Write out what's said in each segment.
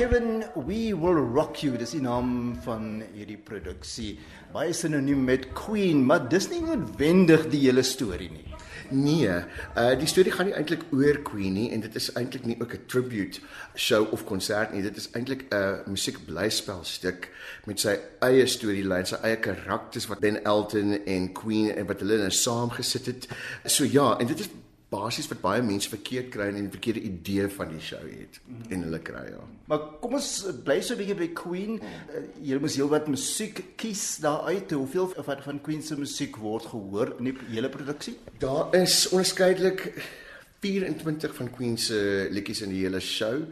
Will Rock You, dis die naam van hierdie produksie. Baie sinoniem met Queen, maar dis nie noodwendig die hele storie nie. Nee, uh die storie gaan nie eintlik oor Queen nie en dit is eintlik nie ook 'n tribute show of konsert nie. Dit is eintlik 'n musiekblyspelstuk met sy eie storielyn, sy eie karakters wat Ben Elton en Queen en wat hulle nou saam gesit het. So ja, en dit is basies wat baie mense verkeerd kry en 'n verkeerde idee van die show het mm. en hulle kry ja. Maar kom ons bly so 'n bietjie by Queen. Mm. Jy moet heelwat musiek kies daar uit. Hoeveel van van Queen se musiek word gehoor in die hele produksie? Daar is onderskeidelik 24 van Queen se liedjies in die hele show.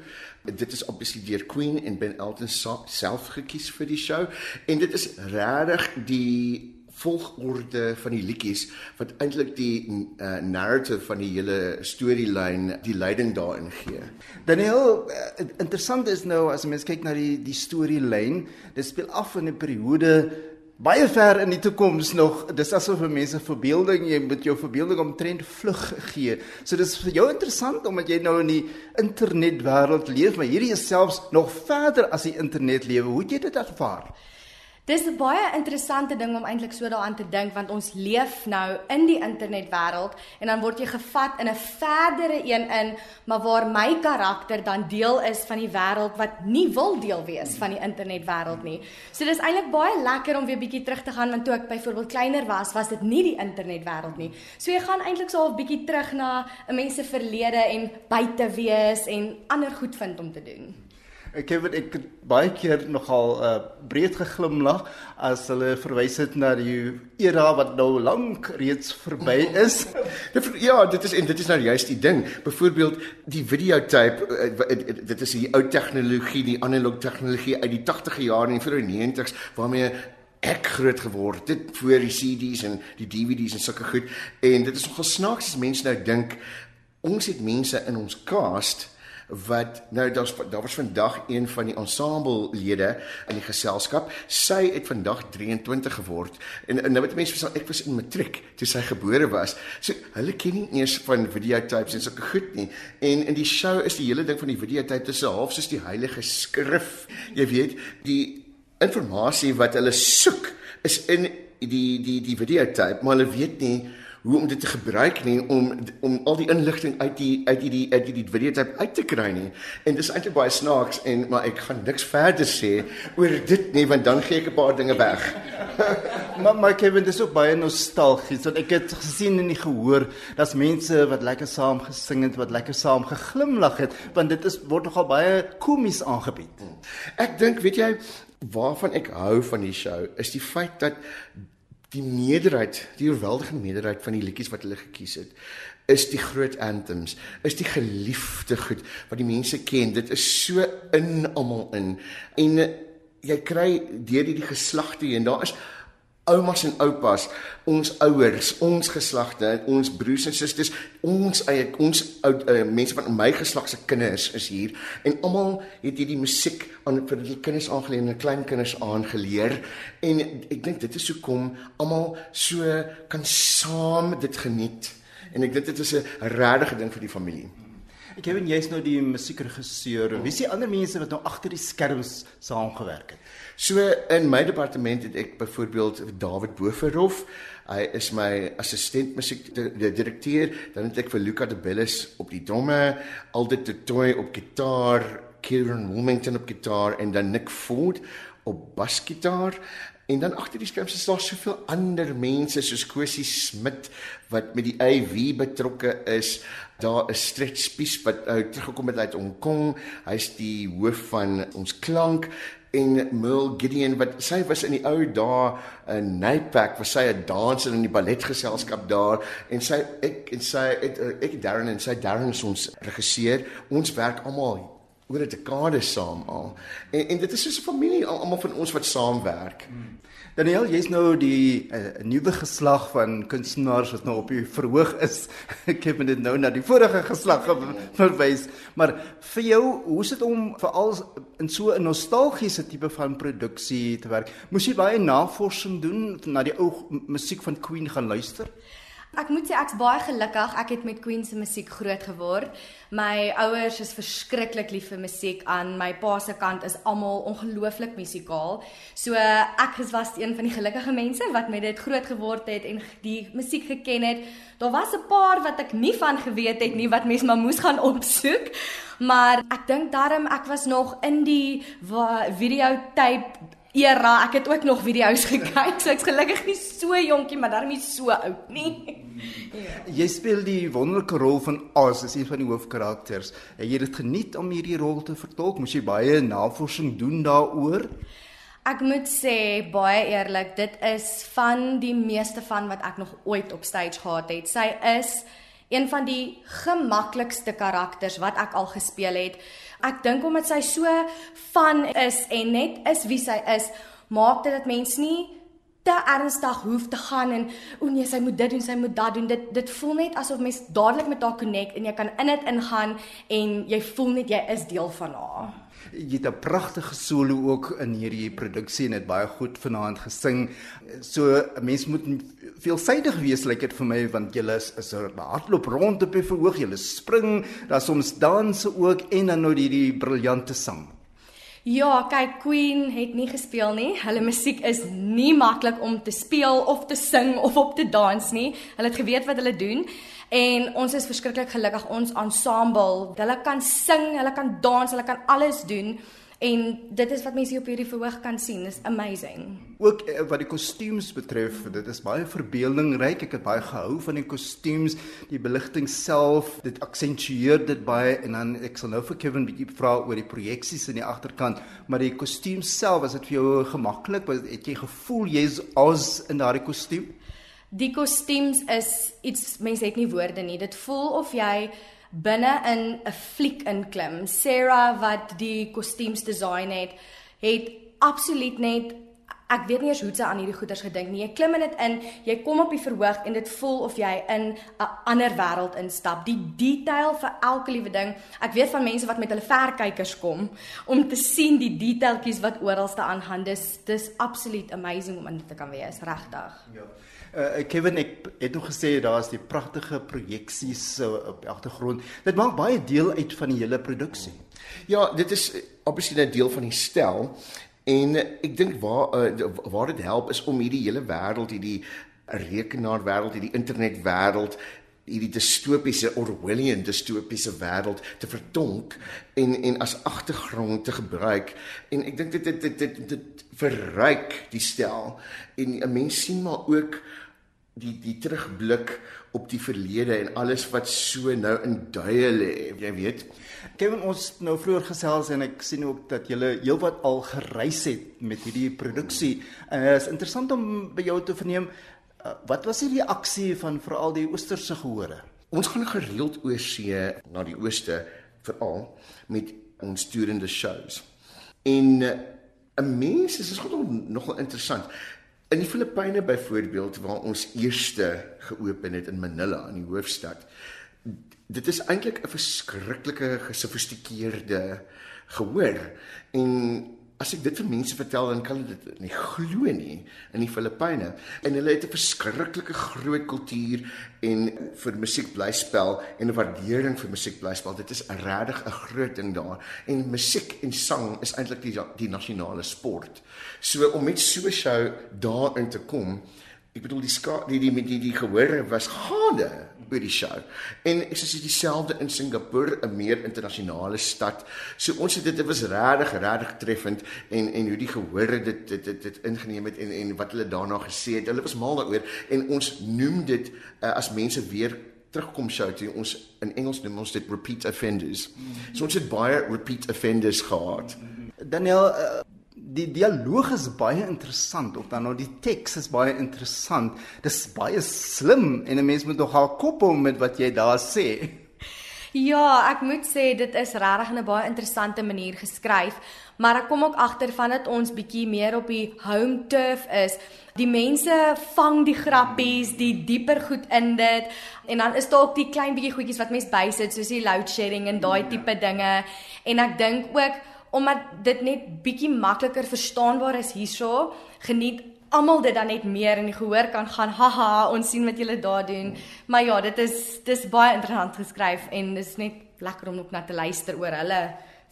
Dit is obviously deur Queen en Ben Elton self gekies vir die show en dit is regtig die volgorde van die liedjies wat eintlik die uh, narrative van die hele storielyn die leiding daarin gee. Daniel, uh, interessant is nou as mens kyk na die die storielyn, dit speel af in 'n periode baie ver in die toekoms nog. Dis asof mense verbeelding, jy moet jou verbeelding omtrent vlug gee. So dis vir jou interessant omdat jy nou in die internetwêreld leef, maar hierdie is selfs nog verder as die internet lewe. Hoe het jy dit ervaar? Dis 'n baie interessante ding om eintlik so daaraan te dink want ons leef nou in die internetwêreld en dan word jy gevat in 'n verdere een in, maar waar my karakter dan deel is van die wêreld wat nie wil deel wees van die internetwêreld nie. So dis eintlik baie lekker om weer bietjie terug te gaan want toe ek byvoorbeeld kleiner was, was dit nie die internetwêreld nie. So jy gaan eintlik so 'n bietjie terug na 'n mens se verlede en buite wees en ander goed vind om te doen. Ek het ek het baie keer nogal uh, breed geglimlag as hulle verwys het na die era wat nou lank reeds verby is. ja, dit is en dit is nou juist die ding. Byvoorbeeld die videotape uh, dit is die ou tegnologie, die analog tegnologie uit die 80e jare en vroeë 90s waarmee ek groot geword het voor die CD's en die DVD's en sulke goed en dit is nogal snaaks as mense nou dink ons het mense in ons cast wat nou daar's daar was vandag een van die ensemblelede in die geselskap. Sy het vandag 23 geword en, en nou met mense verstaan ek was in matriek toe sy gebore was. So hulle ken nie eers van videotapes en sulke goed nie. En in die show is die hele ding van die videotape tussen half soos die heilige skrif. Jy weet, die inligting wat hulle soek is in die die die videotape, maar hulle weet nie hoe om dit te gebruik nie om om al die inligting uit die uit die uit die, die video tape uit te kry nie. En dis eintlik baie snaaks en maar ek gaan niks verder sê oor dit nie want dan gee ek 'n paar dinge weg. maar maar Kevin, dis ook baie nostalgies want ek het gesien en gehoor dat mense wat lekker saam gesing het, wat lekker saam geglimlag het, want dit is word nogal baie komies aangebied. Ek dink, weet jy, waarvan ek hou van die show is die feit dat die meerderheid, die oorweldigende meerderheid van die liedjies wat hulle gekies het, is die groot anthems, is die geliefde goed wat die mense ken. Dit is so in almal in. En eh, jy kry deur hierdie geslagte en daar is oumas en oupas, ons ouers, ons geslagte, ons broers en susters, ons eie ons oud uh, mense van my geslag se kinders is hier. En almal het hierdie musiek aan vir die kinders aangeleer en klein kinders aangeleer. En ek dink dit is hoekom almal so kan saam dit geniet. En ek dink dit is 'n regte ding vir die familie. Ek het jy's nou die musiekregisseur. Wie is die ander mense wat nou agter die skerms saamgewerk het? So in my departement het ek byvoorbeeld David Boeverhof. Hy is my assistent musiekdirekteur. Dan het ek vir Luca de Bellis op die dromme, Aldit de Toy op gitaar, Kieran Wilmington op gitaar en dan Nick Ford op basgitaar. En dan agter die skerms is daar soveel ander mense soos Kosie Smit wat met die AV betrokke is. Daar is Stretch Spies wat uh, teruggekom het uit Hong Kong. Hy's die hoof van ons klank en Merle Gideon wat sy was in die ou dae in Nightpack was sy 'n danser in die balletgeselskap daar en sy ek en sy het, eh, ek Darren en sy Darren ons regisseur ons werk almal oor 'n dekade saam al. En en dit is soos 'n familie, almal van ons wat saamwerk. Hmm. Daniel, jy's nou die uh, nuwe geslag van kunstenaars wat nou op die verhoog is. Ek het dit nou na die vorige geslag verwys, maar vir jou, hoe is dit om veral in so 'n nostalgiese tipe van produksie te werk? Moes jy baie navorsing doen na die ou musiek van Queen gaan luister? Ek moet sê ek's baie gelukkig. Ek het met Queen se musiek groot geword. My ouers is verskriklik lief vir musiek. Aan my pa se kant is almal ongelooflik musikaal. So ek was een van die gelukkige mense wat met dit groot geword het en die musiek geken het. Daar was 'n paar wat ek nie van geweet het nie wat mens maar moes gaan opsoek. Maar ek dink daarom ek was nog in die videotape era. Ek het ook nog video's gekyk. So ek's gelukkig nie so jonkie, maar daarmee so oud nie. ja. Jy speel die wonderlike rol van Oz, is een van die hoofkarakters. Het jy dit geniet om hierdie rol te vertolk? Moes jy baie navorsing doen daaroor? Ek moet sê baie eerlik, dit is van die meeste van wat ek nog ooit op stage gehad het. Sy is een van die gemaklikste karakters wat ek al gespeel het. Ek dink omdat sy so van is en net is wie sy is, maak dit dat mens nie te ernstig hoef te gaan en o nee, sy moet dit doen, sy moet dat doen. Dit dit voel net asof mens dadelik met haar connect en jy kan in dit ingaan en jy voel net jy is deel van haar. Jy het 'n pragtige solo ook in hierdie produksie en dit baie goed vanaand gesing. So 'n mens moet veelsidig wees lyk like dit vir my want jy is is 'n hardloop rond op die verhoog, jy spring, daar's soms danse ook en dan nou hierdie briljante sang. Ja, kyk Queen het nie gespeel nie. Hulle musiek is nie maklik om te speel of te sing of op te dans nie. Hulle het geweet wat hulle doen. En ons is verskriklik gelukkig ons ensemble. Hulle kan sing, hulle kan dans, hulle kan alles doen. En dit is wat mense hier op hierdie verhoog kan sien. Dis amazing. Ook eh, wat die kostuums betref, dit is baie verbeeldingryk. Ek het baie gehou van die kostuums, die beligting self, dit aksentueer dit baie en dan ek sal nou vir Kevin bietjie vra oor die projeksies in die agterkant, maar die kostuum self, was dit vir jou gemaklik? Was het jy gevoel jy's as in daardie kostuum? Die kostuums is iets mense het nie woorde nie. Dit voel of jy binne in 'n fliek inklim. Sarah wat die kostuums design het, het absoluut net ek weet nie eens hoe sy aan hierdie goeders gedink nie. Jy klim in dit in, jy kom op die verhoog en dit voel of jy in 'n ander wêreld instap. Die detail vir elke liewe ding. Ek weet van mense wat met hulle verkykers kom om te sien die detailtjies wat oralste aangaan. Dis dis absoluut amazing om in te kan wees, regtig. Ja. Uh, Kevin ek het nog gesê daar's die pragtige projeksies uh, op die agtergrond. Dit maak baie deel uit van die hele produksie. Ja, dit is obviously 'n deel van die stel en ek dink waar uh, waar dit help is om hierdie hele wêreld, hierdie rekenaar wêreld, hierdie internet wêreld hierdie distopiese Orwellian distopiese wêreld te vertonk en en as agtergrond te gebruik en ek dink dit dit dit dit, dit verryk die stel en 'n mens sien maar ook die die terugblik op die verlede en alles wat so nou in duie lê, jy weet. Kevin ons nou vroeër gesels en ek sien ook dat jy heelwat al gereis het met hierdie produksie. En uh, is interessant om by jou te verneem uh, wat was die reaksie van veral die oosterse gehore? Ons gaan gereeld oorsee na die ooste veral met ons toerende shows. En uh, 'n mens is dit nogal interessant. In die Filippyne byvoorbeeld waar ons eerste geopen het in Manila in die hoofstad. Dit is eintlik 'n verskriklike gesofistikeerde gehoor en as ek dit vir mense vertel dan kan hulle dit nie glo nie in die Filippyne. En hulle het 'n verskriklike groot kultuur en vir musiekblyspel en 'n waardering vir musiekblyspel dit is regtig 'n groot ding daar. En musiek en sang is eintlik die die nasionale sport. So om met so 'n show daarin te kom ek bedoel die ska die die die, die gehoor was gaande by die show. En ek sê dieselfde in Singapore, 'n meer internasionale stad. So ons het dit dit was regtig regtig treffend en en hoe die gehoor dit dit dit, dit ingeneem het en en wat hulle daarna gesê het. Hulle was mal daaroor en ons noem dit uh, as mense weer terugkom show toe ons in Engels noem ons dit repeat offenders. So ons het baie repeat offenders gehad. Daniel uh die dialoog is baie interessant of dan nou die teks is baie interessant. Dis baie slim en 'n mens moet nog haar kop hou met wat jy daar sê. Ja, ek moet sê dit is regtig 'n baie interessante manier geskryf, maar ek kom ook agter van dit ons bietjie meer op die home turf is. Die mense vang die grappies, die dieper goed in dit en dan is daar ook die klein bietjie goedjies wat mens bysit soos die load shedding en daai tipe dinge en ek dink ook omdat dit net bietjie makliker verstaanbaar is hierso, geniet almal dit dan net meer in die gehoor kan gaan. Haha, ons sien wat julle daar doen. Maar ja, dit is dis baie interessant geskryf en dis net lekker om ook na te luister oor hulle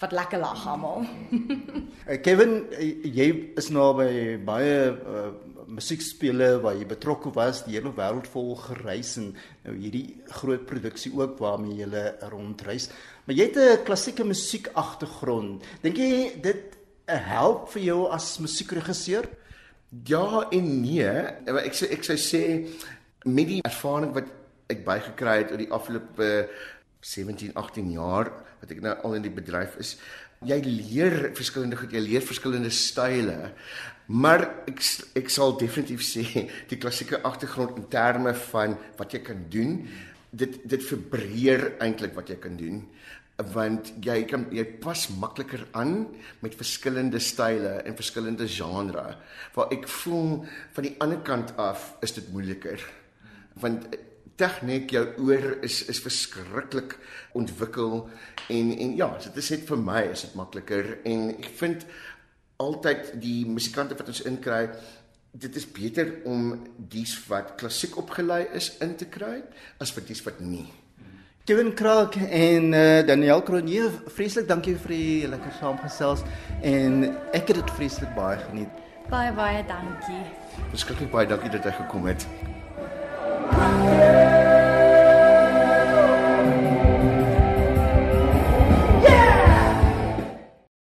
wat lekker lag almal. Uh, Kevin, uh, jy is nou by baie uh, musiekspele waar jy betrokke was, die hele wêreld vol gereis en nou hierdie groot produksie ook waarmee jy rondreis. Maar jy het 'n klassieke musiek agtergrond. Dink jy dit uh, help vir jou as musiekregisseur? Ja en nee. Ek sê ek sou sê met die ervaring wat ek bygekry het oor die afgelope 17, 18 jaar wat ek nou al in die bedryf is, jy leer verskillende goed, jy leer verskillende style. Maar ek ek sal definitief sê die klassieke agtergrond in terme van wat jy kan doen, dit dit verbreer eintlik wat jy kan doen want jy kan jy pas makliker aan met verskillende style en verskillende genre. Waar ek voel van die ander kant af is dit moeiliker. Want tegniek jou oor is is verskriklik ontwikkel en en ja, dit is net vir my is dit makliker en ek vind altyd die musikante wat ons inkry dit is beter om dies wat klassiek opgelei is in te kry as vir dies wat nie. Kevin Kraak en uh, Daniel Cronje, vreeslik dankie vir die lekker saamgesels en ek het dit vreeslik baie geniet. Baie baie dankie. Verskriklik baie dankie dat jy gekom het. Thank you.